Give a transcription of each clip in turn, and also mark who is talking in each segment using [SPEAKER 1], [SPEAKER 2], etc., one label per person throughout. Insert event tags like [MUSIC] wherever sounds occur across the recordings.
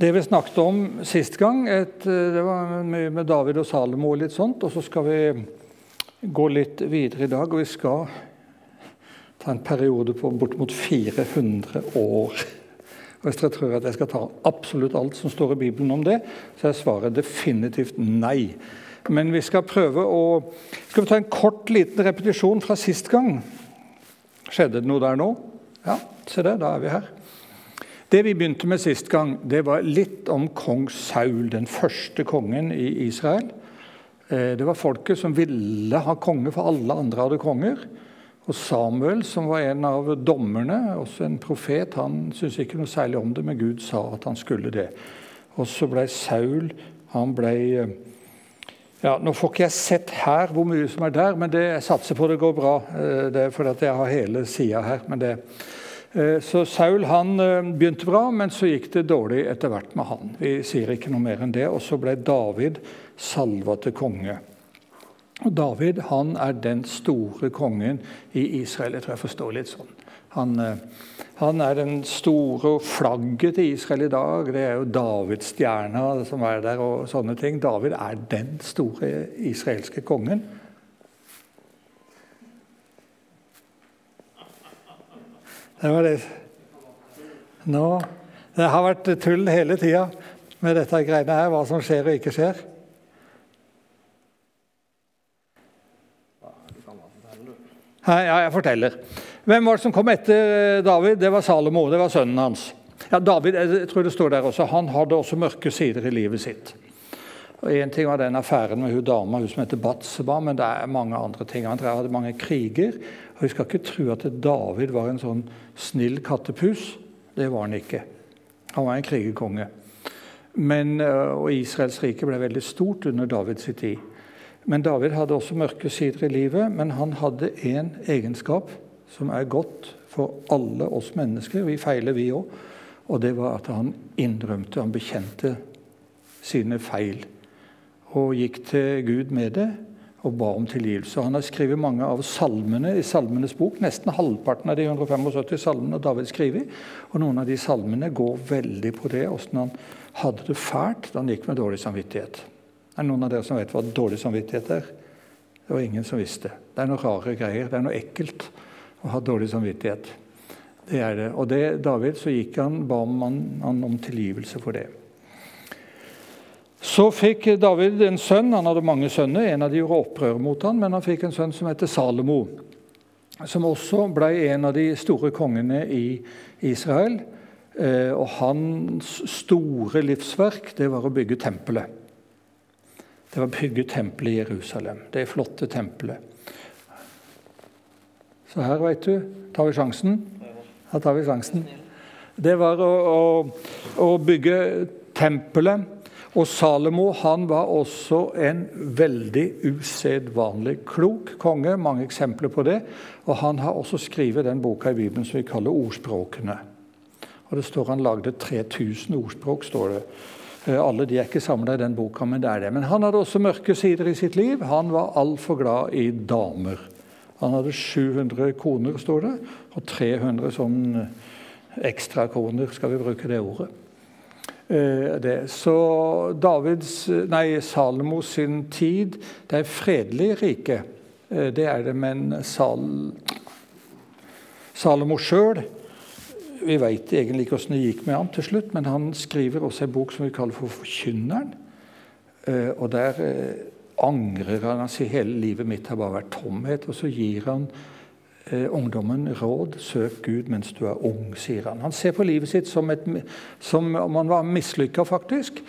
[SPEAKER 1] Det vi snakket om sist gang, et, det var mye med David og Salomo og litt sånt. Og så skal vi gå litt videre i dag, og vi skal ta en periode på bortimot 400 år. Og Hvis dere tror at jeg skal ta absolutt alt som står i Bibelen om det, så er svaret definitivt nei. Men vi skal prøve å Skal vi ta en kort, liten repetisjon fra sist gang? Skjedde det noe der nå? Ja, se det, da er vi her. Det vi begynte med sist gang, det var litt om kong Saul, den første kongen i Israel. Eh, det var folket som ville ha konge, for alle andre hadde konger. Og Samuel, som var en av dommerne, også en profet, han syntes ikke noe særlig om det, men Gud sa at han skulle det. Og så ble Saul han ble, eh, ja, Nå får ikke jeg sett her hvor mye som er der, men det, jeg satser på det går bra. Eh, det er fordi jeg har hele sida her. men det så Saul han eh, begynte bra, men så gikk det dårlig etter hvert med han. Vi sier ikke noe mer enn det. Og så ble David salva til konge. Og David han er den store kongen i Israel. Jeg tror jeg forstår litt sånn. Han, eh, han er den store flagget til Israel i dag. Det er jo Davidsstjerna som er der. og sånne ting. David er den store israelske kongen. Det var det. Nå, det har vært tull hele tida med dette greiene her, hva som skjer og ikke skjer. Ja, jeg forteller. Hvem var det som kom etter David? Det var Salomo. Det var sønnen hans. Ja, David jeg tror det står der også, han hadde også mørke sider i livet sitt. Og Én ting var den affæren med hun dama hun som heter Batseba, men det er mange andre ting. Han hadde mange kriger. og Vi skal ikke tro at David var en sånn snill kattepus. Det var han ikke. Han var en krigerkonge. Men, øh, og Israels rike ble veldig stort under Davids tid. Men David hadde også mørke sider i livet, men han hadde én egenskap som er godt for alle oss mennesker. Vi feiler, vi òg. Og det var at han innrømte, han bekjente sine feil og gikk til Gud med det og ba om tilgivelse. Han har skrevet mange av salmene i Salmenes bok. Nesten halvparten av de 175 salmene David skrevet. Og noen av de salmene går veldig på det, åssen han hadde det fælt da han gikk med dårlig samvittighet. Er det noen av dere som vet hva dårlig samvittighet er? Det var ingen som visste. Det er noen rare greier. Det er noe ekkelt å ha dårlig samvittighet. Det er det. Og det, David så gikk han, ba om, han om tilgivelse for det. Så fikk David en sønn. Han hadde mange sønner. En av de gjorde opprør mot han, men han fikk en sønn som heter Salomo. Som også ble en av de store kongene i Israel. Eh, og hans store livsverk det var å bygge tempelet. Det var å bygge tempelet i Jerusalem. Det flotte tempelet. Så her, veit du, tar vi sjansen. Her tar vi sjansen. Det var å, å, å bygge tempelet og Salomo han var også en veldig usedvanlig klok konge. Mange eksempler på det. Og Han har også skrevet den boka i Bibelen som vi kaller Ordspråkene. Og det står Han lagde 3000 ordspråk. står det. Eh, alle de er ikke samla i den boka, men det er det. Men han hadde også mørke sider i sitt liv. Han var altfor glad i damer. Han hadde 700 koner, står det, og 300 sånn ekstrakoner, skal vi bruke det ordet. Eh, det. Så Davids, nei, Salomos sin tid det er fredelig rike. Eh, det er det, men Sal, Salomo sjøl Vi veit egentlig ikke åssen det gikk med ham til slutt, men han skriver også en bok som vi kaller for Forkynneren. Eh, og der angrer han. Han sier hele livet mitt har bare vært tomhet. Og så gir han eh, ungdommen råd. Søk Gud mens du er ung, sier han. Han ser på livet sitt som, et, som om han var mislykka, faktisk.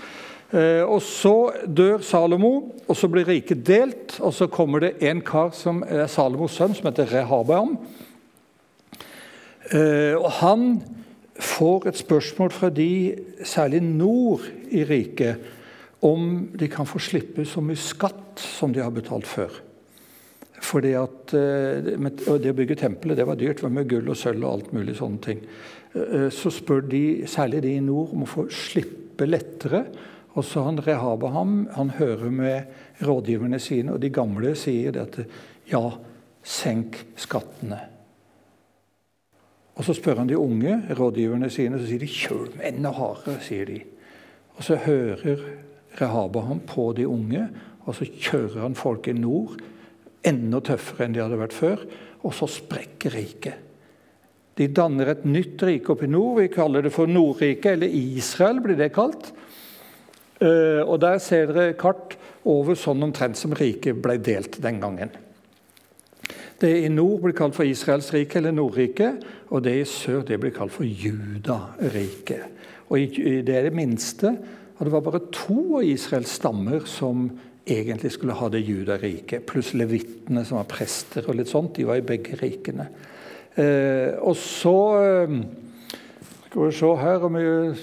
[SPEAKER 1] Eh, og Så dør Salomo, og så blir riket delt. og Så kommer det en kar som er Salomos sønn, som heter Rehabeam. Eh, og Han får et spørsmål fra de, særlig nord i riket, om de kan få slippe så mye skatt som de har betalt før. Fordi at eh, Det å bygge tempelet det var dyrt, det var med gull og sølv og alt mulig sånne ting. Eh, så spør de, særlig de i nord, om å få slippe lettere. Og så han Rehabaham han hører med rådgiverne sine, og de gamle sier det at ja, senk skattene. Og Så spør han de unge rådgiverne sine, så sier de kjøl dem enda hardere. sier de. Og så hører Rehabaham på de unge, og så kjører han folk i nord enda tøffere enn de hadde vært før. Og så sprekker riket. De danner et nytt rike oppe i nord. Vi kaller det for Nordriket, eller Israel blir det kalt. Eh, og Der ser dere kart over sånn omtrent som riket ble delt den gangen. Det i nord blir kalt for Israels rike, eller Nordriket. Og det i sør det blir kalt for Judariket. Og Det er det minste. Og det var bare to av Israels stammer som egentlig skulle ha det judariket. Pluss levittene, som var prester og litt sånt. De var i begge rikene. Eh, og så eh, Skal vi se her om vi,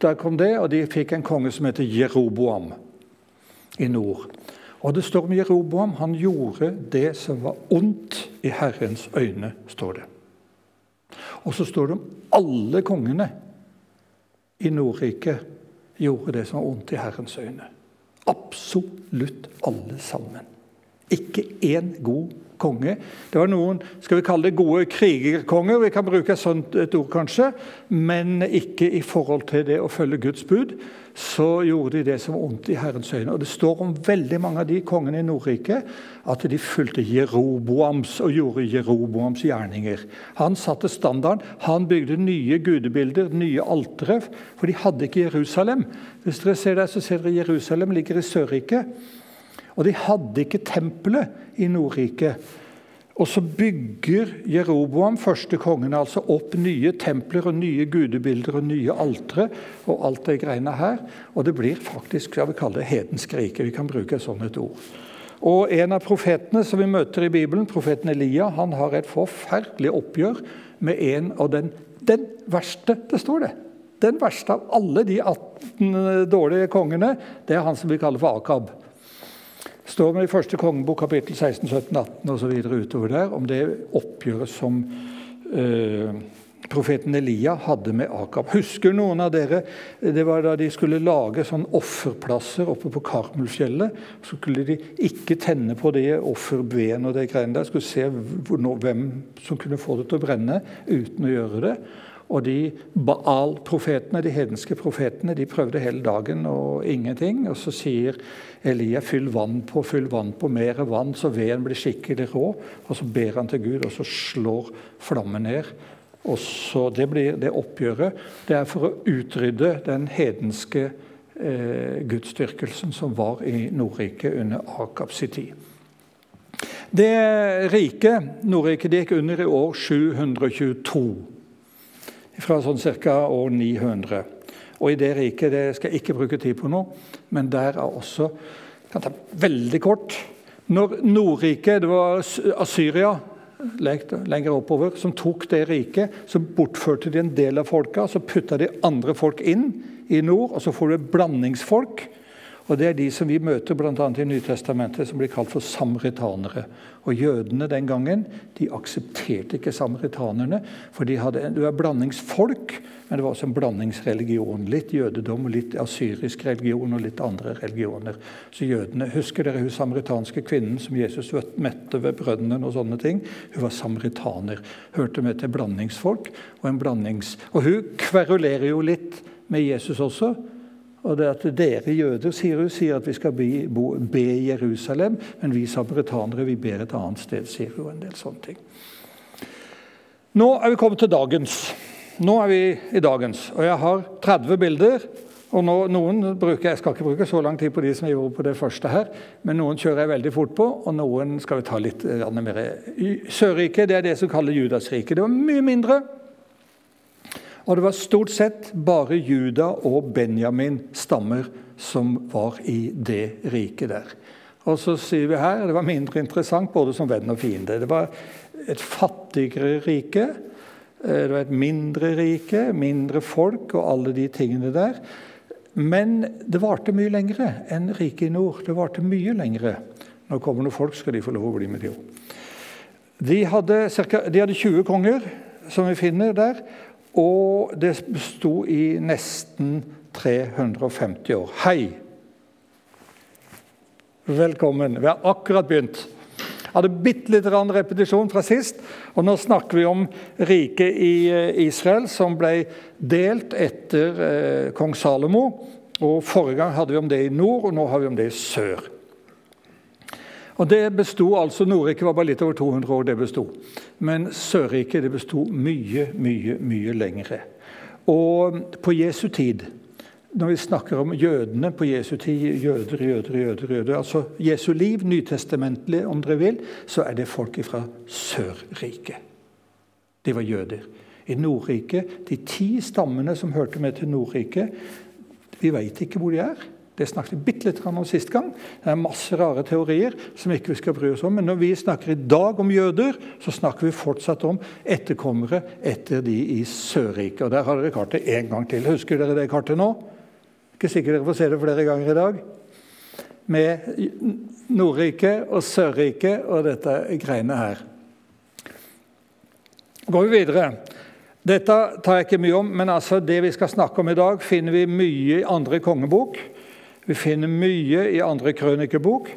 [SPEAKER 1] Der kom det, og de fikk en konge som heter Jeroboam i nord. Og det står om Jeroboam. Han gjorde det som var ondt i Herrens øyne, står det. Og så står det om alle kongene i Nordriket gjorde det som var ondt i Herrens øyne. Absolutt alle sammen. Ikke én god konge. Det var noen skal vi kalle det gode krigerkonger, vi kan bruke et sånt et ord kanskje, men ikke i forhold til det å følge Guds bud. Så gjorde de det som var ondt i Herrens øyne. Og Det står om veldig mange av de kongene i Nordrike at de fulgte Jeroboams og gjorde Jeroboams gjerninger. Han satte standarden. Han bygde nye gudebilder, nye altere, for de hadde ikke Jerusalem. Hvis dere ser der, så ser dere Jerusalem ligger i Sørriket. Og de hadde ikke tempelet i Nordriket. Og så bygger Jeroboam, første kongen, altså opp nye templer og nye gudebilder og nye altre og alt det greiene her. Og det blir faktisk jeg vil kalle det hedensk rike. Vi kan bruke et sånt et ord. Og En av profetene som vi møter i Bibelen, profeten Elia, han har et forferdelig oppgjør med en av den, den verste Det står det. Den verste av alle de 18 dårlige kongene, det er han som vi kaller for Akab står vi i første kongebok kapittel 16, 17, 18 osv. utover der, om det oppgjøret som eh, profeten Elia hadde med Akab. Husker noen av dere det var da de skulle lage sånn offerplasser oppe på Karmelfjellet? Så skulle de ikke tenne på det offerben og det greiene der. Skulle se hvem som kunne få det til å brenne uten å gjøre det. Og de Baal-profetene, de hedenske profetene, de prøvde hele dagen og ingenting. Og så sier Elia fyll vann på, fyll vann på, mer vann, så veden blir skikkelig rå. Og så ber han til Gud, og så slår flammen ned. Og så Det blir det oppgjøret. Det er for å utrydde den hedenske eh, gudsdyrkelsen som var i Nordriket under Akabs tid. Det rike Nordriket gikk under i år 722 fra sånn ca. år 900. Og i det riket det skal jeg ikke bruke tid på nå, men der er også kan ta veldig kort Når Nordriket, det var Asyria lenger oppover, som tok det riket, så bortførte de en del av folka. Så putta de andre folk inn i nord, og så får du blandingsfolk. Og Det er de som vi møter bl.a. i Nytestamentet, som blir kalt for samaritanere. Og Jødene den gangen de aksepterte ikke samaritanerne, for de hadde, det var blandingsfolk, men det var også en blandingsreligion. Litt jødedom, litt asyrisk religion og litt andre religioner. Så jødene, Husker dere hun samaritanske kvinnen som Jesus mette ved brønnen? og sånne ting? Hun var samaritaner. Hørte med til blandingsfolk. Og, en blandings, og hun kverulerer jo litt med Jesus også. Og det at Dere jøder sier hun, sier at vi skal be, bo, be Jerusalem, men vi sabretanere vi ber et annet sted, sier hun. en del sånne ting. Nå er vi kommet til dagens. Nå er vi i dagens, og jeg har 30 bilder. og nå, noen bruker, Jeg skal ikke bruke så lang tid på de som jeg gjorde på det første her, men noen kjører jeg veldig fort på, og noen skal vi ta litt mer. Sørriket det er det som kalles Judasriket. Det var mye mindre. Og det var stort sett bare Juda og Benjamin stammer som var i det riket der. Og så sier vi her det var mindre interessant både som venn og fiende. Det var et fattigere rike. Eh, det var et mindre rike, mindre folk og alle de tingene der. Men det varte mye lengre enn riket i nord. Det varte mye lengre. Når kommer noen folk, skal de få lov å bli med, de òg. De hadde 20 konger, som vi finner der. Og det besto i nesten 350 år. Hei! Velkommen. Vi har akkurat begynt. Jeg hadde bitte litt repetisjon fra sist. og Nå snakker vi om riket i eh, Israel, som ble delt etter eh, kong Salomo Og Forrige gang hadde vi om det i nord, og nå har vi om det i sør. Og det besto altså, Nordriket var bare litt over 200 år, det besto. Men Sørriket det besto mye, mye, mye lengre. Og på Jesu tid når vi snakker om jødene på Jesu tid, jøder, jøder, jøder, jøder altså Jesu liv, nytestamentlig om dere vil, så er det folk fra Sørriket. De var jøder. I Nordriket, de ti stammene som hørte med til Nordriket, vi veit ikke hvor de er. Det snakket vi bitte litt om sist gang. Det er masse rare teorier som ikke vi skal bry oss om. Men når vi snakker i dag om jøder, så snakker vi fortsatt om etterkommere etter de i Sørriket. Og Der har dere kartet én gang til. Husker dere det kartet nå? Ikke sikkert dere får se det flere ganger i dag. Med Nordriket og Sørriket og dette greiene her. Går vi videre. Dette tar jeg ikke mye om, men altså det vi skal snakke om i dag, finner vi mye i andre kongebok. Vi finner mye i andre krønikebok.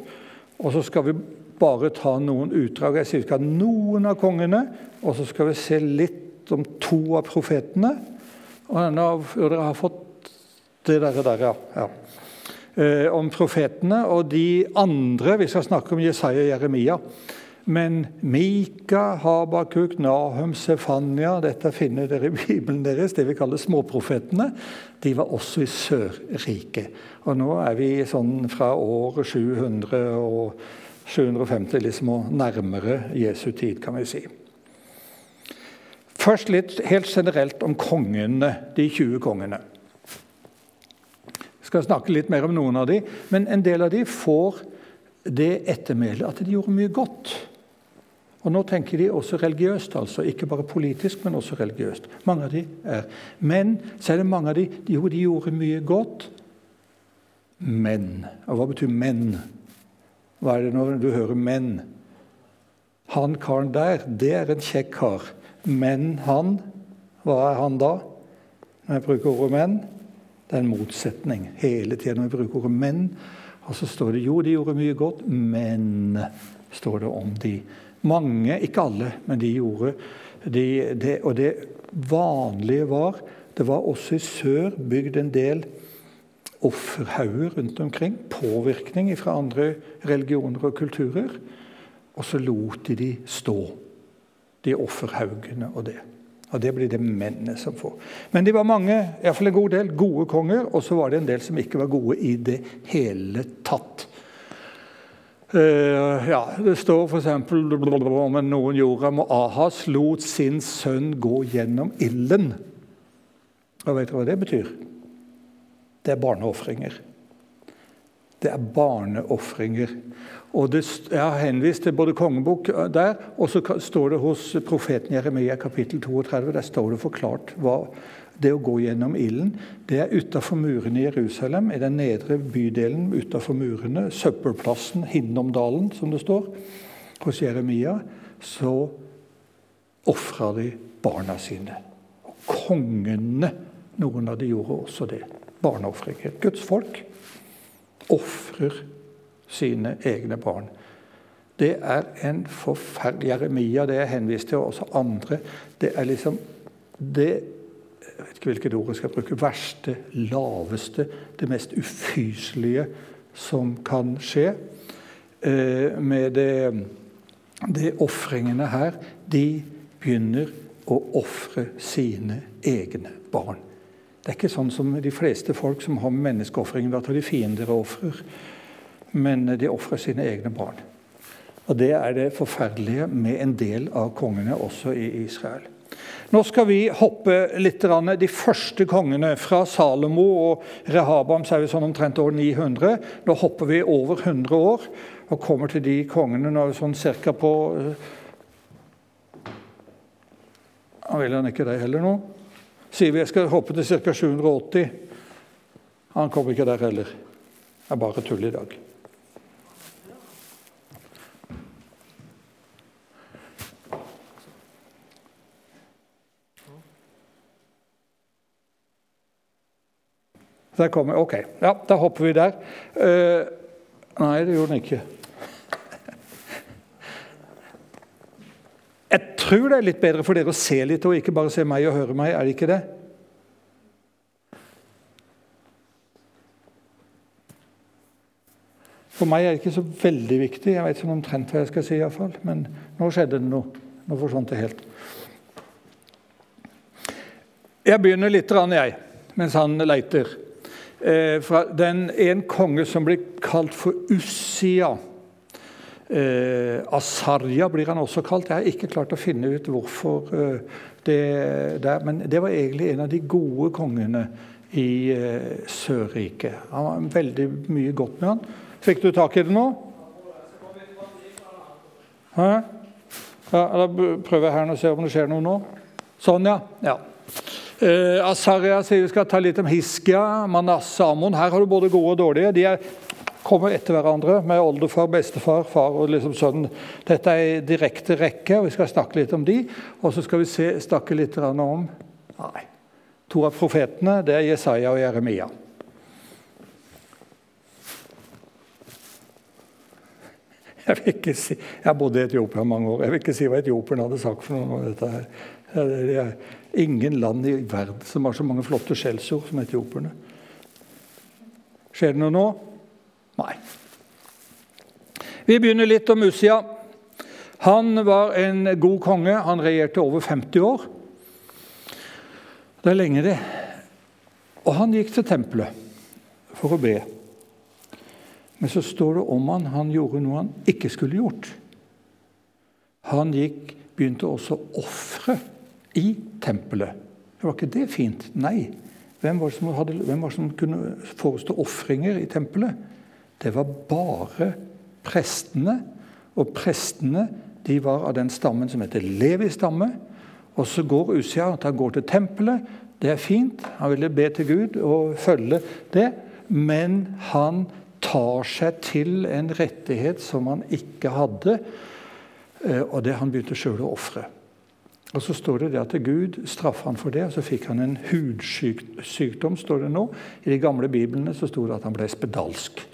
[SPEAKER 1] Og så skal vi bare ta noen utdrag. Jeg sier vi skal ha noen av kongene, og så skal vi se litt om to av profetene. Og denne, dere har fått det der, der ja. ja. Eh, om profetene. Og de andre Vi skal snakke om Jesaja og Jeremia. Men Mika, Habakuk, Nahum, Sefania Dette finner dere i Bibelen deres, det vi kaller småprofetene. De var også i Sørriket. Og nå er vi sånn fra år 700 og 750 liksom, og nærmere Jesu tid, kan vi si. Først litt helt generelt om kongene, de 20 kongene. Jeg skal snakke litt mer om noen av de, men en del av de får det ettermælet at de gjorde mye godt. Og nå tenker de også religiøst, altså. Ikke bare politisk, men også religiøst. Mange av de er. Men så er det mange av de, jo, de gjorde mye godt, men. Og hva betyr men? Hva er det når du hører men? Han karen der, det er en kjekk kar. Men han, hva er han da? Når jeg bruker ordet menn, det er en motsetning hele tiden når jeg bruker ordet menn. Og så står det jo, de gjorde mye godt, men står det om de. Mange, ikke alle, men de gjorde de, det. Og det vanlige var Det var også i sør bygd en del offerhauger rundt omkring. Påvirkning fra andre religioner og kulturer. Og så lot de de stå, de offerhaugene og det. Og Det blir det mennene som får. Men de var mange, iallfall en god del, gode konger. Og så var det en del som ikke var gode i det hele tatt. Uh, ja, Det står f.eks. om noen jorda Ahas lot sin sønn gå gjennom ilden. Og vet dere hva det betyr? Det er barneofringer. Det er barneofringer. Og det, har henvist til både kongebok eh, der, og så står det hos profeten Jeremia kapittel 32 der står det forklart hva det å gå gjennom ilden, det er utafor murene i Jerusalem, i den nedre bydelen utafor murene, søppelplassen, Hinnomdalen, som det står, hos Jeremia, så ofra de barna sine. Og kongene, noen av de gjorde også det. Barneofringer. Guds folk ofrer sine egne barn. Det er en forferdelig Jeremia, det er henvist til, og også andre. Det er liksom det jeg vet ikke hvilket ord jeg skal bruke, verste, laveste, det mest ufyselige som kan skje. Eh, med det, det ofringene her De begynner å ofre sine egne barn. Det er ikke sånn som de fleste folk som har med Da å de fiender og ofrer. Men de ofrer sine egne barn. Og Det er det forferdelige med en del av kongene også i Israel. Nå skal vi hoppe litt. De første kongene, fra Salomo og Rehabam, så er vi sånn omtrent år 900. Nå hopper vi over 100 år og kommer til de kongene nå er vi sånn cirka på Han vil han ikke det heller nå? Sier vi jeg skal hoppe til ca. 780. Han kommer ikke der heller. Det er bare tull i dag. Der kommer, ok, ja, Da hopper vi der. Uh, nei, det gjorde den ikke. Jeg tror det er litt bedre for dere å se litt og ikke bare se meg og høre meg. Er det ikke det? For meg er det ikke så veldig viktig. Jeg vet ikke omtrent hva jeg skal si, i hvert fall. men nå skjedde det noe. Nå forsvant det helt. Jeg begynner litt, jeg, mens han leiter. Eh, fra den En konge som blir kalt for Ussia. Eh, Asarja blir han også kalt. Jeg har ikke klart å finne ut hvorfor eh, det der. Men det var egentlig en av de gode kongene i eh, Sørriket. Han var veldig mye godt med han. Fikk du tak i det nå? Hæ? Ja, da prøver jeg her og ser om det skjer noe nå. Sånn, ja. ja. Eh, Asaria sier vi skal ta litt om Hiskia, Manasseh, Amon. Her har du både gode og dårlige. De er, kommer etter hverandre med oldefar, bestefar, far og liksom sønn. Dette er i direkte rekke, og vi skal snakke litt om de. Og så skal vi se, snakke litt om Nei. To av profetene det er Jesaja og Jeremia. Jeg vil ikke si, jeg bodde i Etiopia mange år. Jeg vil ikke si hva etioperne hadde sagt. for noe om dette her. Det er ingen land i verden som har så mange flotte skjellsord som etioperne. Skjer det noe nå? Nei. Vi begynner litt om Usia. Han var en god konge. Han regjerte over 50 år. Det er lenge, det. Og han gikk til tempelet for å be. Men så står det om han, han gjorde noe han ikke skulle gjort. Han gikk, begynte også å ofre i tempelet. Var ikke det fint? Nei. Hvem var det som, hadde, var det som kunne forestå ofringer i tempelet? Det var bare prestene. Og prestene de var av den stammen som heter Levi stamme. Og så går Usia han går til tempelet. Det er fint. Han ville be til Gud og følge det. Men han tar seg til en rettighet som han ikke hadde, eh, og det han begynte sjøl å ofre. Og Så står det det at Gud straffa han for det, og så fikk han en hudsykdom. står det nå. I de gamle biblene så sto det at han ble spedalsk.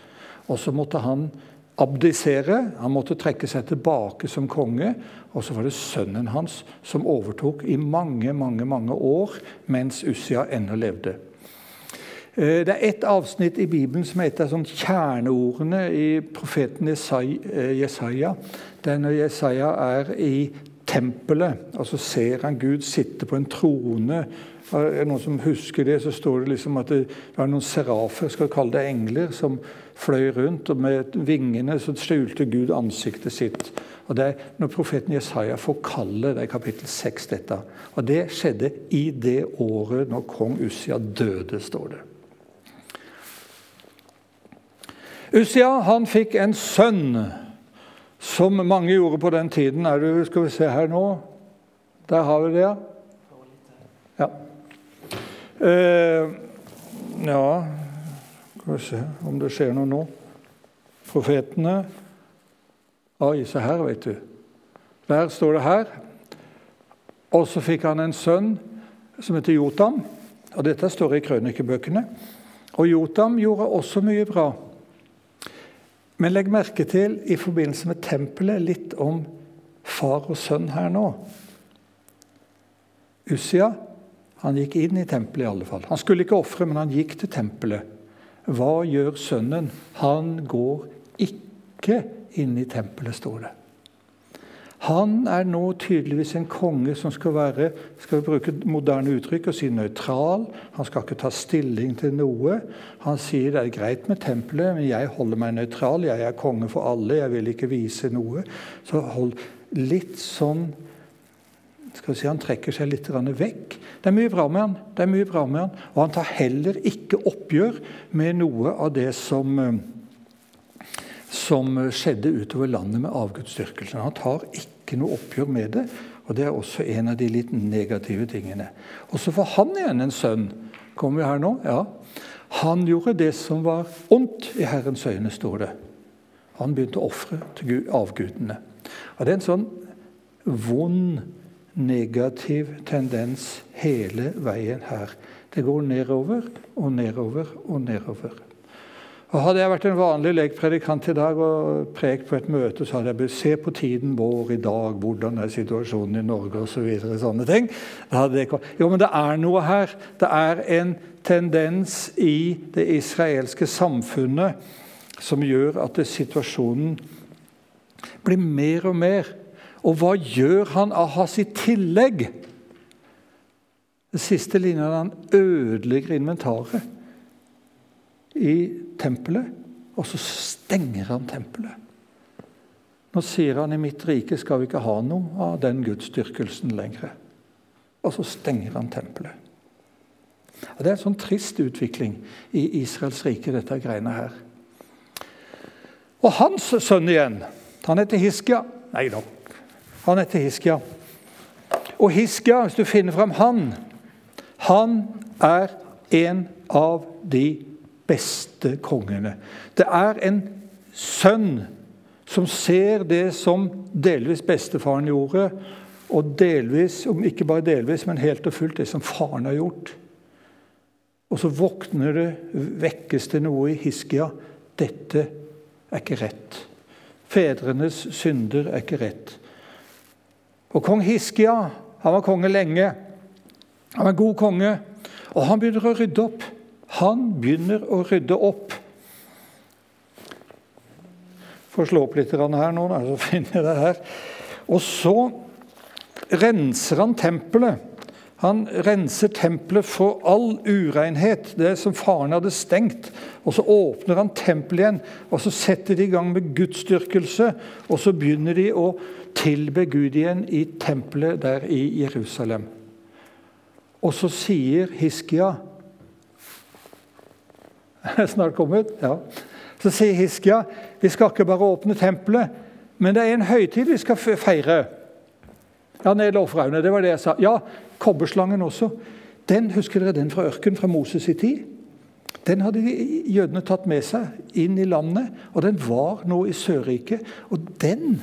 [SPEAKER 1] Og Så måtte han abdisere, han måtte trekke seg tilbake som konge. Og så var det sønnen hans som overtok i mange, mange, mange år mens Ussia ennå levde. Eh, det er ett avsnitt i Bibelen som heter sånn kjerneordene i profeten eh, Jesaja. Det er når Jesaja er i tempelet, og så ser han Gud sitte på en trone. Er det noen som husker det, så står det liksom at det var noen serafer, skal kalle det engler, som fløy rundt, og med vingene så skjulte Gud ansiktet sitt. Og Det er når profeten Jesaja får kallet, det i kapittel 6, dette. Og Det skjedde i det året når kong Ussia døde, står det. Ussia han fikk en sønn, som mange gjorde på den tiden. Er du, skal vi se her nå Der har vi det, ja. Ja. Eh, ja Skal vi se om det skjer noe nå. Profetene Oi, se her, vet du. Der står det her. Og så fikk han en sønn som heter Jotam. Og dette står i krønikebøkene. Og Jotam gjorde også mye bra. Men legg merke til i forbindelse med tempelet litt om far og sønn her nå. Ussia han gikk inn i tempelet i alle fall. Han skulle ikke ofre, men han gikk til tempelet. Hva gjør sønnen? Han går ikke inn i tempelet, står det. Han er nå tydeligvis en konge som skal være skal vi bruke moderne uttrykk og si nøytral. Han skal ikke ta stilling til noe. Han sier det er greit med tempelet, men jeg holder meg nøytral. Jeg er konge for alle, jeg vil ikke vise noe. Så hold litt sånn skal vi si, Han trekker seg litt vekk. Det er mye bra med han. det er mye bra med han. Og han tar heller ikke oppgjør med noe av det som som skjedde utover landet med avgudsdyrkelsen. Han tar ikke noe oppgjør med det, og det er også en av de litt negative tingene. Og så får han igjen en sønn. Kommer vi her nå? Ja. Han gjorde det som var ondt i Herrens øyne, står det. Han begynte å ofre til avgudene. Og Det er en sånn vond, negativ tendens hele veien her. Det går nedover og nedover og nedover. Og Hadde jeg vært en vanlig lekpredikant i dag og prekt på et møte, så hadde jeg blitt se på tiden vår i dag, hvordan er situasjonen i Norge osv. Så videre, sånne ting. jo, men det er noe her. Det er en tendens i det israelske samfunnet som gjør at situasjonen blir mer og mer. Og hva gjør han Ahas i tillegg? Den siste linja han ødelegger inventaret i tempelet, og så stenger han tempelet. Nå sier han i mitt rike skal vi ikke ha noe av den gudsdyrkelsen lenger. Og så stenger han tempelet. Og det er en sånn trist utvikling i Israels rike, dette greiene her. Og hans sønn igjen, han heter Hiskia. Nei da, han heter Hiskia. Og Hiskia, hvis du finner fram han, han er en av de beste kongene. Det er en sønn som ser det som delvis bestefaren gjorde, og delvis, om ikke bare delvis, men helt og fullt det som faren har gjort. Og så våkner det, vekkes det noe i Hiskia. Dette er ikke rett. Fedrenes synder er ikke rett. Og kong Hiskia han var konge lenge. Han var en god konge, og han begynner å rydde opp. Han begynner å rydde opp får slå opp litt her nå, så [LAUGHS] finner jeg det her. Og så renser han tempelet. Han renser tempelet for all urenhet, det som faren hadde stengt. Og Så åpner han tempelet igjen, og så setter de i gang med gudsdyrkelse. Og så begynner de å tilbe Gud igjen i tempelet der i Jerusalem. Og så sier Hiskia [LAUGHS] Snart kommet? Ja. Så sier Hiskia vi skal ikke bare åpne tempelet, men det er en høytid vi skal feire. Ja, ned lovfraune, det var det jeg sa. Ja, kobberslangen også. Den, Husker dere den fra ørkenen fra Moses' i tid? Den hadde jødene tatt med seg inn i landet, og den var nå i Sørriket. Og den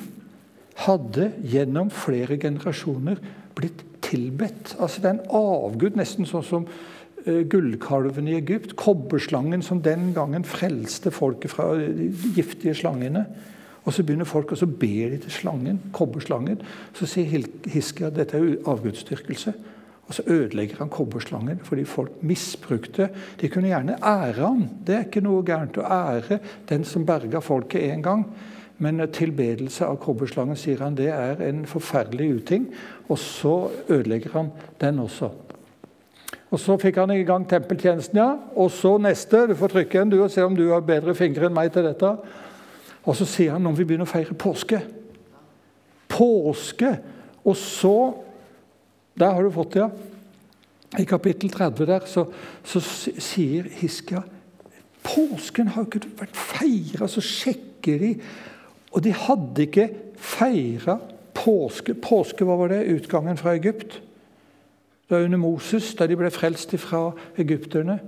[SPEAKER 1] hadde gjennom flere generasjoner blitt tilbedt. Altså Det er en avgud, nesten sånn som gullkalven i Egypt, kobberslangen som den gangen frelste folket fra de giftige slangene. Og Så begynner folk og så ber de til slangen, kobberslangen. Så sier Hiskia at dette er avgudsdyrkelse. Og så ødelegger han kobberslangen fordi folk misbrukte De kunne gjerne ære han. Det er ikke noe gærent å ære den som berga folket en gang. Men tilbedelse av kobberslangen sier han, det er en forferdelig uting. Og så ødelegger han den også. Og Så fikk han i gang tempeltjenesten, ja. Og så neste. Du får trykke en du og se om du har bedre fingre enn meg til dette. Og så sier han om vi begynner å feire påske. Påske! Og så Der har du fått det, ja. I kapittel 30 der så, så sier Hiskia Påsken har jo ikke vært feira. Så sjekker de. Og de hadde ikke feira påske. Påske, hva var det? Utgangen fra Egypt? Det var under Moses, da de ble frelst fra egypterne.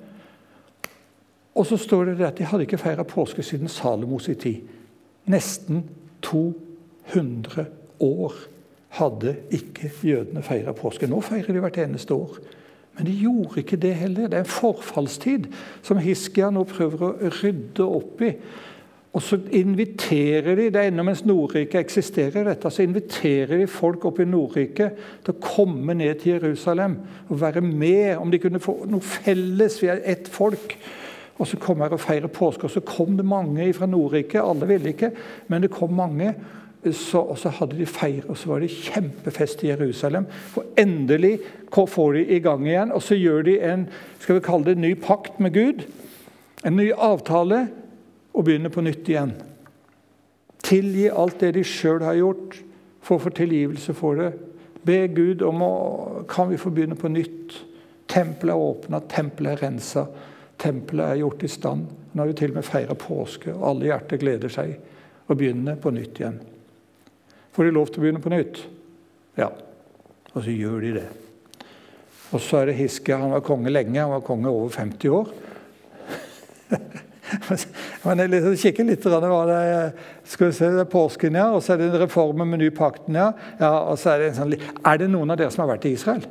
[SPEAKER 1] Og så står det at de hadde ikke feira påske siden Salomos i tid. Nesten 200 år hadde ikke jødene feira påske. Nå feirer de hvert eneste år. Men de gjorde ikke det heller. Det er en forfallstid som Hiskia nå prøver å rydde opp i. Og så inviterer de det er ennå mens Nordriket eksisterer, dette, så inviterer de folk opp i Nordriket til å komme ned til Jerusalem og være med. Om de kunne få noe felles. Vi er ett folk. Og så kom her og feire påske. Og så kom det mange fra Nordriket. Alle ville ikke, men det kom mange. Så, og så hadde de feir, og så var det kjempefest i Jerusalem. For endelig får de i gang igjen. Og så gjør de en skal vi kalle det, ny pakt med Gud. En ny avtale og begynne på nytt igjen. Tilgi alt det de sjøl har gjort, få for tilgivelse for det. Be Gud om å Kan vi få begynne på nytt? Tempelet er åpna, tempelet er rensa, tempelet er gjort i stand. Nå har vi til og med feira påske, og alle hjerter gleder seg å begynne på nytt igjen. Får de lov til å begynne på nytt? Ja. Og så gjør de det. Og så er det Hiske. Han var konge lenge, han var konge over 50 år. [LAUGHS] Men jeg liksom kikker litt hva det skal vi se, det er påsken, ja. Og så er det reformen med ny pakten, ja. ja Er det sånn, er det noen av dere som har vært i Israel?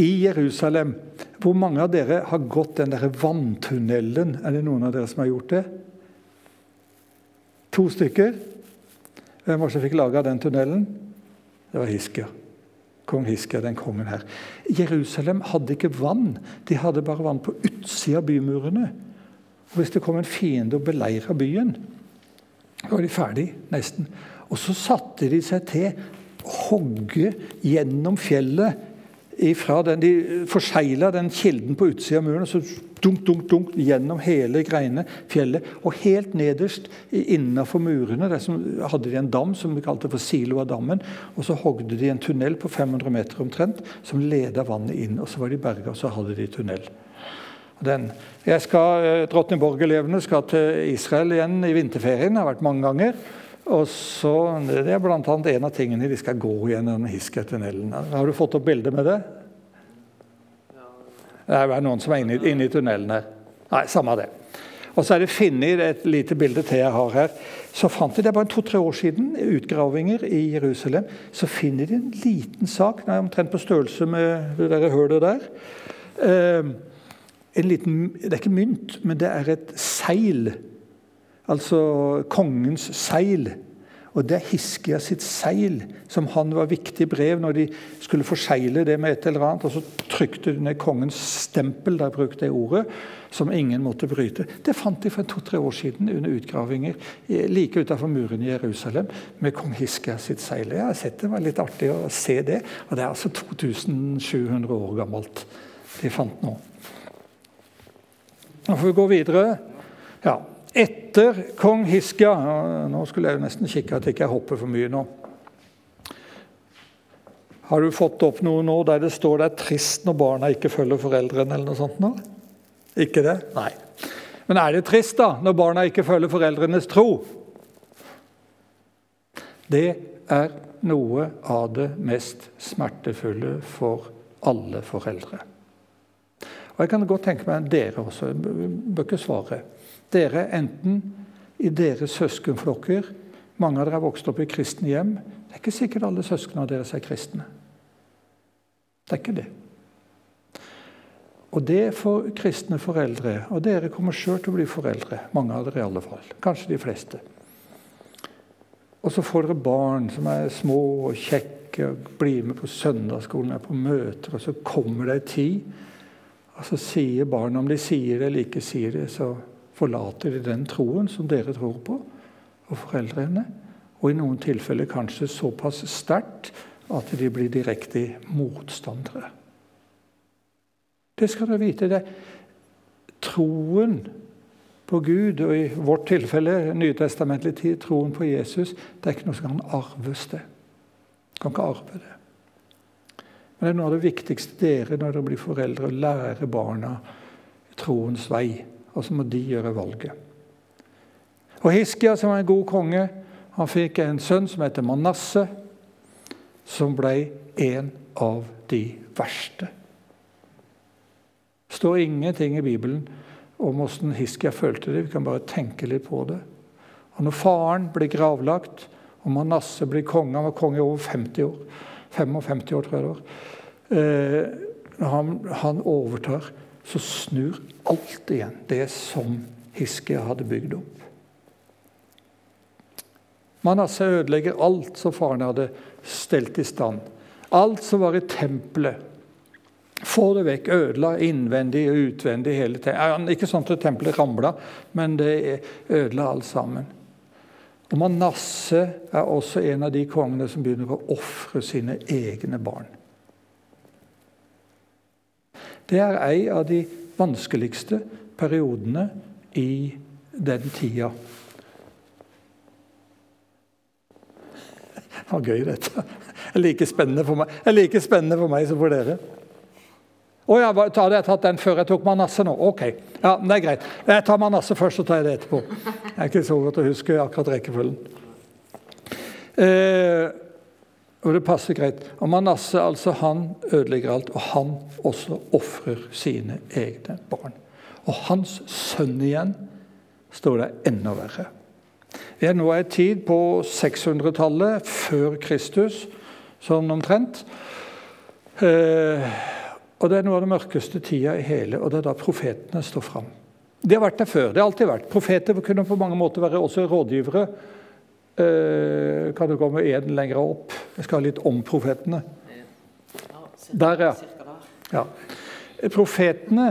[SPEAKER 1] I Jerusalem. Hvor mange av dere har gått den der vanntunnelen? Er det noen av dere som har gjort det? To stykker. Hvem var det som fikk laga den tunnelen? Det var Hiskia. Kong Hiskia, den kongen her. Jerusalem hadde ikke vann. De hadde bare vann på utsida av bymurene. Og Hvis det kom en fiende og beleira byen, da var de ferdig, nesten. Og så satte de seg til å hogge gjennom fjellet ifra den, De forsegla den kilden på utsida av muren. og så dunk, dunk, dunk gjennom hele greiene, fjellet. Og helt nederst innenfor murene der som, hadde de en dam som de kalte for Siloa-dammen. Og så hogde de en tunnel på 500 meter omtrent som leda vannet inn. og Så var de berga, og så hadde de tunnel. Den. Jeg skal, eh, Drottningborg-elevene skal til Israel igjen i vinterferien. Det har vært mange ganger. Og så, Det er bl.a. en av tingene de skal gå gjennom Hisketunnelen. Har du fått opp bilde med det? Det er noen som er inne, inne i tunnelen her. Nei, samme det. Og så er det funnet et lite bilde til jeg har her. Så fant de, Det bare to-tre år siden, utgravinger i Jerusalem. Så finner de en liten sak, den omtrent på størrelse med det der hølet der. Eh, en liten, Det er ikke mynt, men det er et seil. Altså kongens seil. Og det er Hiskia sitt seil, som han var viktig brev når de skulle forsegle det med et eller annet. Og så trykte de ned kongens stempel, der brukte jeg ordet, som ingen måtte bryte. Det fant de for to-tre år siden under utgravinger like utenfor muren i Jerusalem med kong Hiskia sitt seil. Jeg har sett det, var litt artig å se det. Og det er altså 2700 år gammelt de fant nå. Nå får vi gå videre. Ja, Etter kong Hiskia Nå skulle jeg nesten kikke at jeg ikke hopper for mye nå. Har du fått opp noe nå der det står det er trist når barna ikke følger foreldrene? eller noe sånt nå? Ikke det? Nei. Men er det trist da, når barna ikke følger foreldrenes tro? Det er noe av det mest smertefulle for alle foreldre. Og Jeg kan godt tenke meg dere også. Jeg bør ikke svare. Dere enten i deres søskenflokker Mange av dere har vokst opp i kristne hjem. Det er ikke sikkert alle søsknene deres er kristne. Det er ikke det. Og det for kristne foreldre, og dere kommer sjøl til å bli foreldre, mange av dere i alle fall, kanskje de fleste. Og så får dere barn som er små og kjekke, og blir med på søndagsskolen, er på møter, og så kommer det ei tid og så sier barna, om de sier det eller ikke sier det, så forlater de den troen som dere tror på, og foreldrene. Og i noen tilfeller kanskje såpass sterkt at de blir direkte motstandere. Det skal dere vite. det Troen på Gud, og i vårt tilfelle nytestamentlig tid, troen på Jesus, det er ikke noe som kan arves. det. Kan ikke arve det. Men det er noe av det viktigste dere når dere blir foreldre, å lære barna troens vei. Og så må de gjøre valget. Og Hiskia, som var en god konge, han fikk en sønn som heter Manasseh, som ble en av de verste. Det står ingenting i Bibelen om hvordan Hiskia følte det. Vi kan bare tenke litt på det. Og Når faren blir gravlagt, og Manasseh blir konge Han var konge i over 50 år. 55 år, tror jeg det var. Eh, han, han, overtar, så snur alt igjen det som Hiskia hadde bygd opp. Manasseh ødelegger alt som faren hadde stelt i stand. Alt som var i tempelet. Få det vekk. Ødela innvendig og utvendig hele tiden. Ikke sånn at tempelet ramla, men det ødela alt sammen. Og Manasseh er også en av de kongene som begynner å ofre sine egne barn. Det er en av de vanskeligste periodene i den tida. Det var gøy, dette. Det er like spennende for meg, like spennende for meg som for dere. Å ja, hadde jeg tatt den før jeg tok Manasseh nå? Ok, ja, det er greit. Jeg tar Manasseh først, så tar jeg det etterpå. Jeg er ikke så godt å huske akkurat rekkefølgen. Eh, og det passer greit. Og Manasseh altså, han ødelegger alt, og han også ofrer sine egne barn. Og hans sønn igjen står det enda verre. Vi er nå i tid på 600-tallet, før Kristus, sånn omtrent. Eh, og Det er noe av den mørkeste tida i hele, og det er da profetene står fram. Det har vært der før. det har alltid vært. Profeter kunne på mange måter være også rådgivere. Eh, kan du komme én lenger opp? Jeg skal ha litt om profetene. Der, ja. ja. Profetene,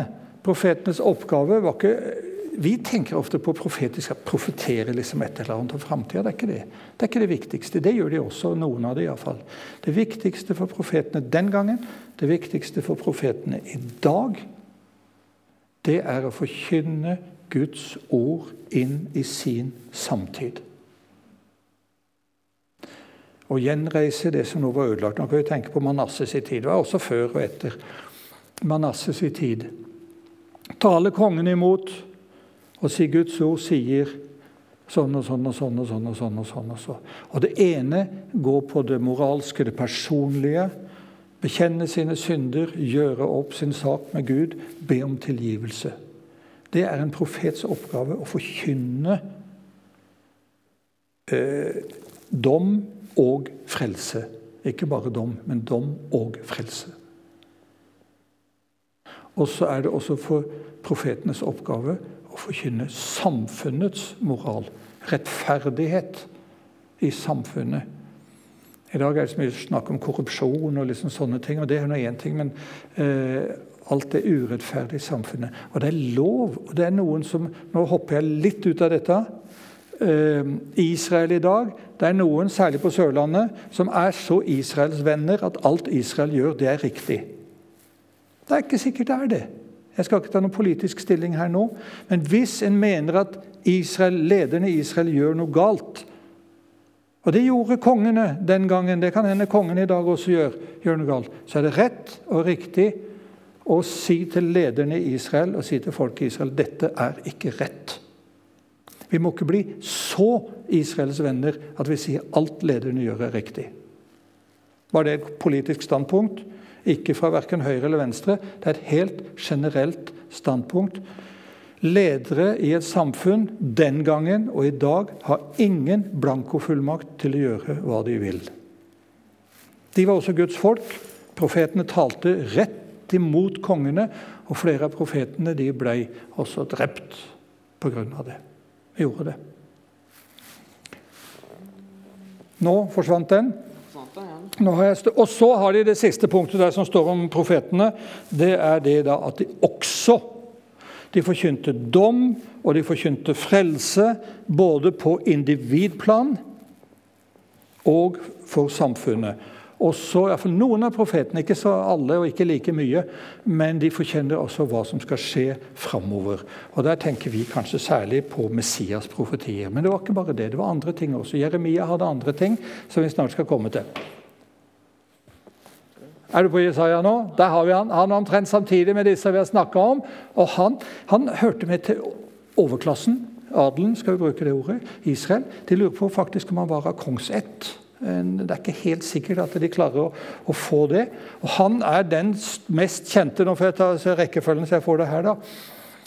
[SPEAKER 1] profetenes oppgave var ikke vi tenker ofte på profetisk skal profetere liksom et eller annet om framtida. Det, er ikke det. det er ikke det viktigste. Det gjør de også, noen av dem iallfall. Det viktigste for profetene den gangen, det viktigste for profetene i dag, det er å forkynne Guds ord inn i sin samtid. Å gjenreise det som nå var ødelagt. Nå kan vi tenke på Manasses i tid. Det var også før og etter Manasses i tid. Tale kongen imot og si Guds ord sier sånn og sånn og sånn og sånn. Og sånn og sånn. Og så. Og det ene går på det moralske, det personlige. Bekjenne sine synder, gjøre opp sin sak med Gud, be om tilgivelse. Det er en profets oppgave å forkynne eh, dom og frelse. Ikke bare dom, men dom og frelse. Og så er det også for profetenes oppgave å forkynne samfunnets moral. Rettferdighet i samfunnet. I dag er det så mye snakk om korrupsjon og liksom sånne ting. og Det er nå én ting, men eh, alt er urettferdig i samfunnet. Og det er lov. og det er noen som, Nå hopper jeg litt ut av dette. Eh, Israel i dag Det er noen, særlig på Sørlandet, som er så Israels venner at alt Israel gjør, det er riktig. Det er ikke sikkert det er det. Jeg skal ikke ta noen politisk stilling her nå. Men hvis en mener at Israel, lederne i Israel gjør noe galt Og det gjorde kongene den gangen, det kan hende kongene i dag også gjør, gjør noe galt. Så er det rett og riktig å si til lederne i Israel og si til folk i Israel dette er ikke rett. Vi må ikke bli så Israels venner at vi sier alt lederne gjør, er riktig. Var det et politisk standpunkt? Ikke fra verken høyre eller venstre. Det er et helt generelt standpunkt. Ledere i et samfunn den gangen og i dag har ingen blankofullmakt til å gjøre hva de vil. De var også Guds folk. Profetene talte rett imot kongene, og flere av profetene de ble også drept pga. det. De gjorde det. Nå forsvant den. Og så har de det siste punktet der som står om profetene. Det er det da at de også de forkynte dom og de forkynte frelse, både på individplan og for samfunnet. Også, iallfall Noen av profetene, ikke så alle og ikke like mye, men de forkjenner også hva som skal skje framover. Og Der tenker vi kanskje særlig på Messias' profetier. Men det var ikke bare det, det var andre ting også. Jeremia hadde andre ting som vi snart skal komme til. Er du på Jesaja nå? Der har vi han. Han er omtrent samtidig med disse vi har snakka om. Og han, han, hørte med til overklassen. Adelen, skal vi bruke det ordet. Israel. De lurer på faktisk om han var av kongsett. Det er ikke helt sikkert at de klarer å, å, få det. Og Han er den mest kjente Nå får jeg ta rekkefølgen så jeg får det her. da.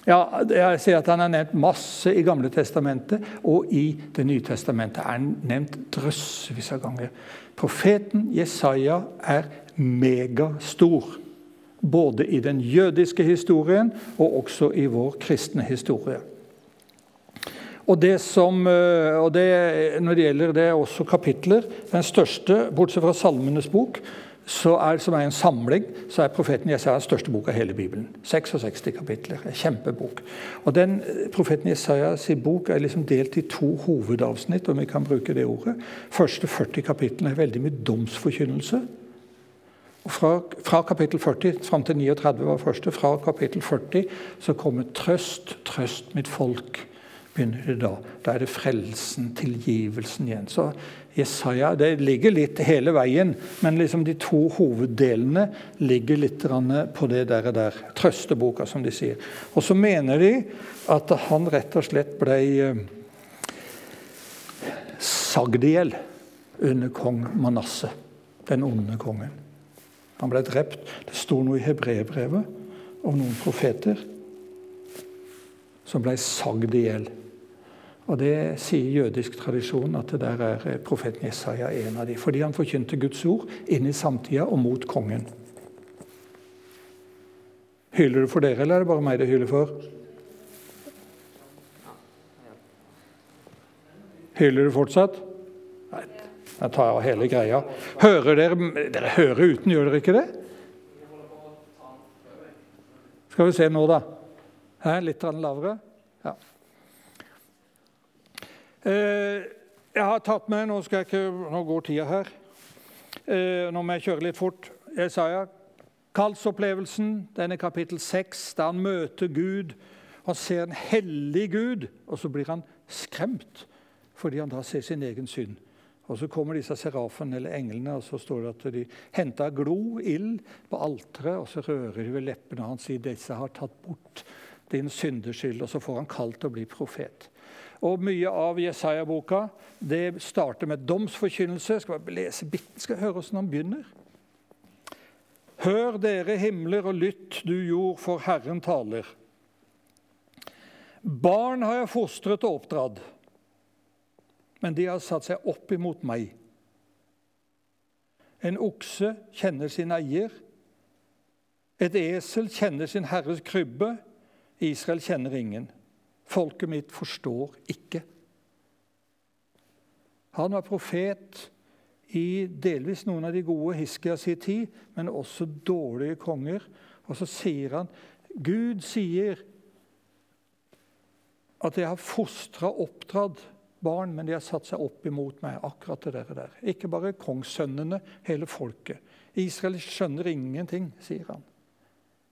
[SPEAKER 1] Ja, jeg sier at Han er nevnt masse i Gamle testamentet, og i Det nye testamentet er han nevnt drøssevis av ganger. Profeten Jesaja er megastor. Både i den jødiske historien og også i vår kristne historie. Og det som, eh, og det, Når det gjelder det, er også kapitler Den største, bortsett fra Salmenes bok, er, som er en samling, så er profeten Jesaja den største bok av hele Bibelen. 66 kapitler. En kjempebok. Og den eh, Profeten Jesajas bok er liksom delt i to hovedavsnitt, om vi kan bruke det ordet. første 40 kapitlene er veldig mye domsforkynnelse. Fra, fra, kapittel 40 fram til 39 var første. Fra kapittel 40 så kommer trøst, trøst mitt folk. Begynner det Da Da er det frelsen, tilgivelsen igjen. Så Jesaja, Det ligger litt hele veien, men liksom de to hoveddelene ligger litt på det der, der trøsteboka, som de sier. Og så mener de at han rett og slett ble eh, sagd i hjel under kong Manasseh, den onde kongen. Han ble drept. Det sto noe i hebreerbrevet om noen profeter som ble sagd i hjel. Og Det sier jødisk tradisjon at det der er profeten Jesaja en av dem. Fordi han forkynte Guds ord inn i samtida og mot kongen. Hyler du for dere, eller er det bare meg det hyler for? Hyler du fortsatt? Nei, Jeg tar av hele greia. Hører dere Dere hører uten, gjør dere ikke det? Skal vi se nå, da. Her, litt lavere. Eh, jeg har tatt med Nå, skal jeg ikke, nå går tida her. Eh, nå må jeg kjøre litt fort. Jesaja. Kallsopplevelsen, er kapittel 6, der han møter Gud. Han ser en hellig Gud, og så blir han skremt fordi han da ser sin egen synd. Og Så kommer disse serafene, eller englene, og så står det at de henter glo, ild, på alteret, og så rører de ved leppene hans og sier disse har tatt bort din syndeskyld. Og så får han kalt å bli profet. Og Mye av Jesaja-boka det starter med domsforkynnelse. Skal vi lese bitten, skal høre hvordan han begynner. Hør dere himler, og lytt du jord, for Herren taler. Barn har jeg fostret og oppdratt, men de har satt seg opp imot meg. En okse kjenner sin eier. Et esel kjenner sin herres krybbe. Israel kjenner ingen. Folket mitt forstår ikke. Han var profet i delvis noen av de gode Hiskia si tid, men også dårlige konger. Og så sier han Gud sier at jeg har fostra og oppdratt barn, men de har satt seg opp imot meg. akkurat det der. Ikke bare kongssønnene, hele folket. Israel skjønner ingenting, sier han.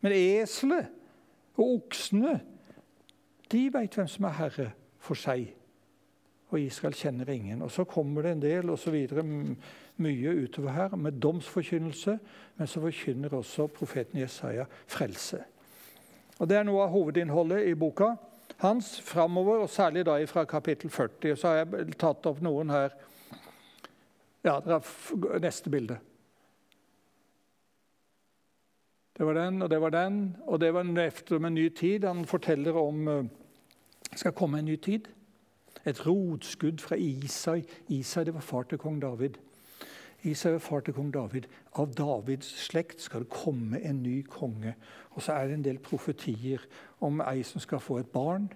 [SPEAKER 1] Men eselet og oksene, de veit hvem som er herre for seg. Og Israel kjenner ingen. Og Så kommer det en del og så videre, mye utover her med domsforkynnelse, men så forkynner også profeten Jesaja frelse. Og Det er noe av hovedinnholdet i boka hans framover, og særlig da fra kapittel 40. Så har jeg tatt opp noen her. Ja, det er neste bilde. Det var den, og det var den, og det var efter med en ny tid. Han forteller om eh, skal komme en ny tid. Et rotskudd fra Isai. Isai det var far til kong David. Isai var far til kong David. Av Davids slekt skal det komme en ny konge. Og så er det en del profetier om ei som skal få et barn.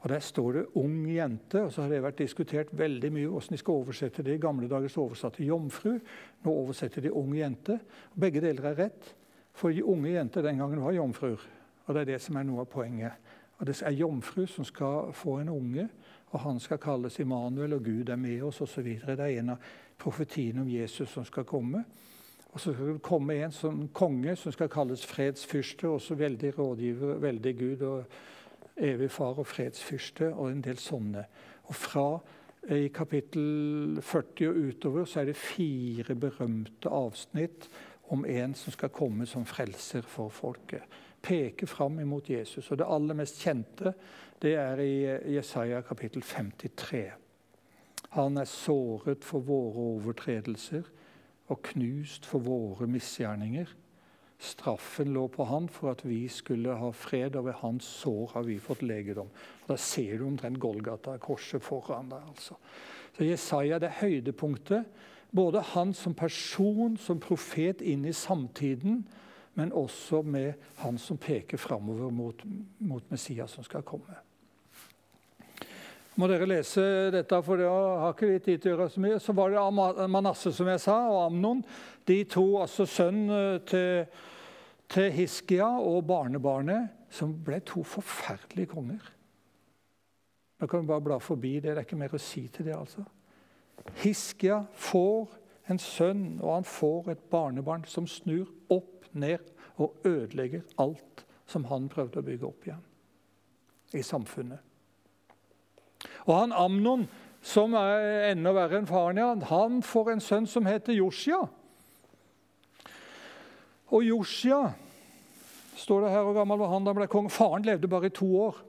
[SPEAKER 1] Og Der står det 'ung jente', og så har det vært diskutert veldig mye hvordan de skal oversette det. I gamle dager så oversatte 'jomfru', nå oversetter de 'ung jente'. Begge deler er rett, for de unge jenter den gangen var jomfruer. Og Det er det som er noe av poenget. Og Det er jomfru som skal få en unge, og han skal kalles Immanuel, og Gud er med oss osv. Det er en av profetiene om Jesus som skal komme. Og så skal det komme en som konge som skal kalles fredsfyrste, også veldig rådgiver, veldig Gud og evig far og fredsfyrste, og en del sånne. Og fra eh, i kapittel 40 og utover så er det fire berømte avsnitt om en som skal komme som frelser for folket. Peker fram imot Jesus. Og det aller mest kjente det er i Jesaja kapittel 53. Han er såret for våre overtredelser og knust for våre misgjerninger. Straffen lå på han for at vi skulle ha fred, og ved hans sår har vi fått legedom. Da ser du omtrent Golgata, korset foran deg. altså. Så Jesaja det er høydepunktet. Både han som person, som profet inn i samtiden, men også med han som peker framover mot, mot Messias som skal komme må dere lese dette, for det har ikke vi tid til å gjøre så mye. Så var det Manasse, som jeg sa, og Amnon. De to, altså sønnen eh, til, til Hiskia og barnebarnet, som ble to forferdelige konger. Nå kan vi bare bla forbi det. Det er ikke mer å si til det. altså. Hiskia får en sønn, og han får et barnebarn som snur opp ned og ødelegger alt som han prøvde å bygge opp igjen i samfunnet. Og han Amnon, som er enda verre enn faren, ja, han får en sønn som heter Josia. Og Josia står det her hvor gammel var han da han ble konge. Faren levde bare i to år.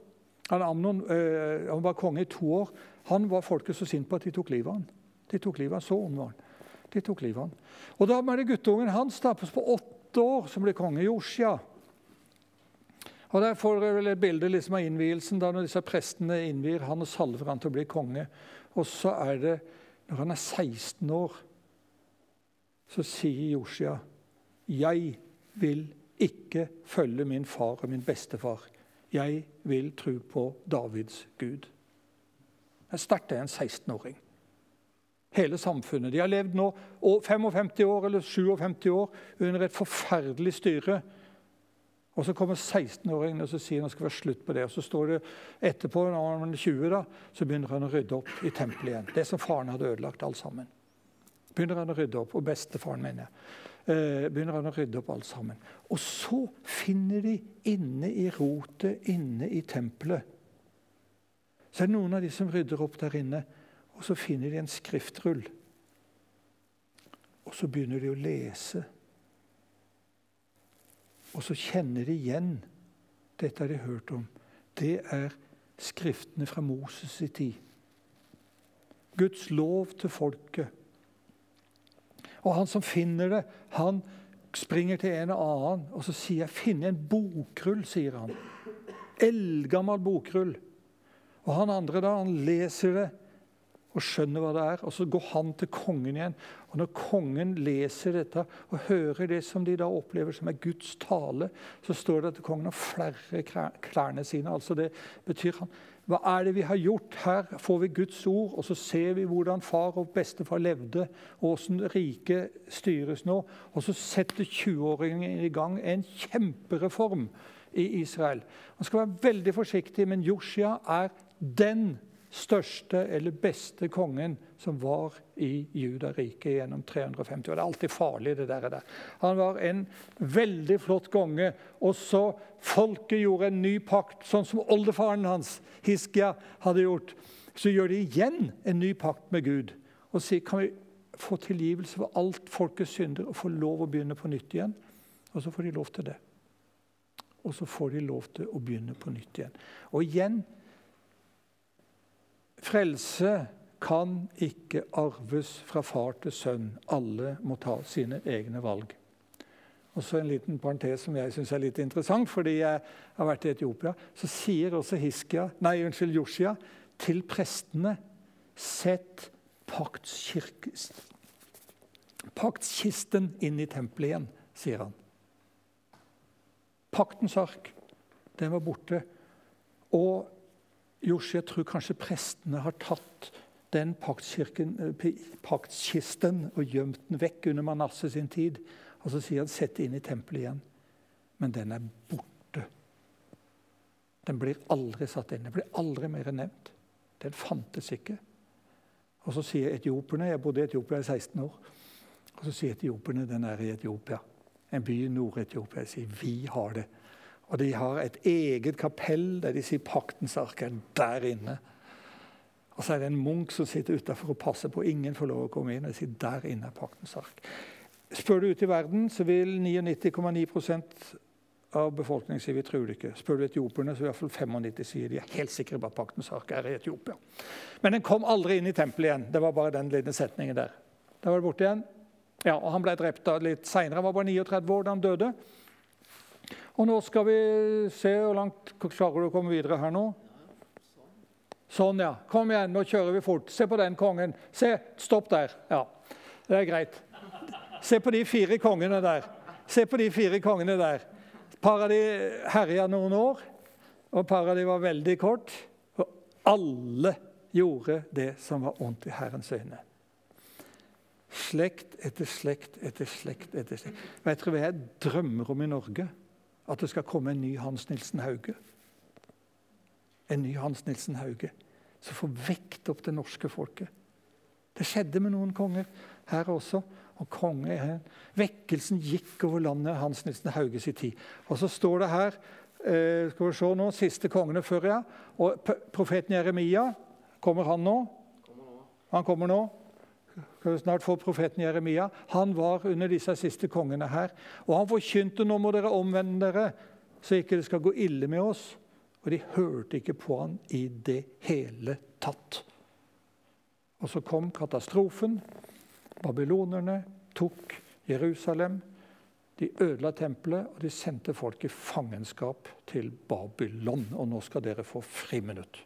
[SPEAKER 1] Han Amnon øh, han var konge i to år. Han var folket så sint på at de tok livet av han. De tok livet av han, Så ung var han. De tok livet av han. Og Da ble det guttungen hans da, på åtte år som ble konge. Josia. Og Der får dere vel et bilde liksom av innvielsen, da når disse prestene innvier han og salver han til å bli konge. Og så er det, når han er 16 år, så sier Josia Jeg vil ikke følge min far og min bestefar. Jeg vil tro på Davids Gud. Det er sterkt, en 16-åring. Hele samfunnet. De har levd nå 55 år eller 57 år under et forferdelig styre Og Så kommer 16-åringen og så sier han skal være slutt på det. Og Så står det etterpå, når han er 20, da, så begynner han å rydde opp i tempelet igjen. Det som faren hadde ødelagt alt sammen. Begynner han å rydde opp, Og bestefaren, mener jeg. Eh, begynner han å rydde opp alt sammen. Og så finner de inne i rotet, inne i tempelet Så er det noen av de som rydder opp der inne, og så finner de en skriftrull. Og så begynner de å lese. Og så kjenner de igjen Dette har de hørt om. Det er skriftene fra Moses' i tid. Guds lov til folket. Og han som finner det, han springer til en og annen og så sier finn en bokrull', sier han. Eldgammel bokrull. Og han andre da, han leser det og skjønner hva det er. Og så går han til kongen igjen. Og når kongen leser dette og hører det som de da opplever som er Guds tale, så står det at kongen har flere klærne sine. Altså det betyr han hva er det vi har gjort? Her får vi Guds ord, og så ser vi hvordan far og bestefar levde, og hvordan riket styres nå. Og så setter 20-åringen i gang en kjempereform i Israel. Man skal være veldig forsiktig, men Joshia er den største eller beste kongen som var i Judariket gjennom 350 år. Det er alltid farlig, det der. Han var en veldig flott konge. Og så folket gjorde en ny pakt, sånn som oldefaren hans, Hiskia, hadde gjort. Så gjør de igjen en ny pakt med Gud og sier kan vi få tilgivelse for alt folkets synder og få lov å begynne på nytt igjen. Og så får de lov til det. Og så får de lov til å begynne på nytt igjen. Og igjen Frelse kan ikke arves fra far til sønn. Alle må ta sine egne valg. Og så En liten parentes som jeg syns er litt interessant, fordi jeg har vært i Etiopia. Så sier også Hiskia, nei, unnskyld, Joshia til prestene Sett paktskisten inn i tempelet igjen, sier han. Paktens ark, den var borte. Og Joshua tror kanskje prestene har tatt den paktskisten paktkisten og gjemt den vekk under Manasse sin tid. Og så sier han 'sett det inn i tempelet igjen'. Men den er borte. Den blir aldri satt inn. Den blir aldri mer nevnt. Den fantes ikke. Og så sier etioperne Jeg bodde i Etiopia i 16 år. Og så sier etioperne den er i Etiopia. En by i Nord-Etiopia. Jeg sier vi har det. Og de har et eget kapell der de sier paktens ark er der inne. Og så er det en munk som sitter utafor og passer på. Ingen får lov å komme inn. og sier der inne er paktens ark. Spør du ute i verden, så vil 99,9% av befolkningen si vi tror det ikke. Spør du etioperne, så i hvert fall 95 sier de er helt sikre på at paktens ark er i Etiopia. Men den kom aldri inn i tempelet igjen. Det var bare den lille setningen der. Da var det borte igjen. Ja, og Han ble drept litt seinere. Han var bare 39 år da han døde. Og nå skal vi se hvor langt klarer du å komme videre her nå. Sånn, ja. Kom igjen, nå kjører vi fort. Se på den kongen. Se, Stopp der. Ja, det er greit. Se på de fire kongene der. Se på de fire kongene der. Par av de herja noen år, og par av de var veldig kort. Og alle gjorde det som var ondt i Herrens øyne. Slekt etter slekt etter slekt etter slekt. Vet dere hva jeg drømmer om i Norge? At det skal komme en ny Hans Nilsen Hauge. En ny Hans Nilsen Hauge som får vekt opp det norske folket. Det skjedde med noen konger her også. og konge, Vekkelsen gikk over landet Hans Nilsen Hauges i tid. Og så står det her eh, skal vi se nå, Siste kongene før, ja. Og profeten Jeremia, kommer han nå? Han kommer nå skal vi snart få profeten Jeremia. Han var under disse siste kongene her. Og han forkynte nå må dere omvende dere, så ikke det skal gå ille med oss. Og de hørte ikke på han i det hele tatt. Og så kom katastrofen. Babylonerne tok Jerusalem. De ødela tempelet, og de sendte folk i fangenskap til Babylon. Og nå skal dere få friminutt.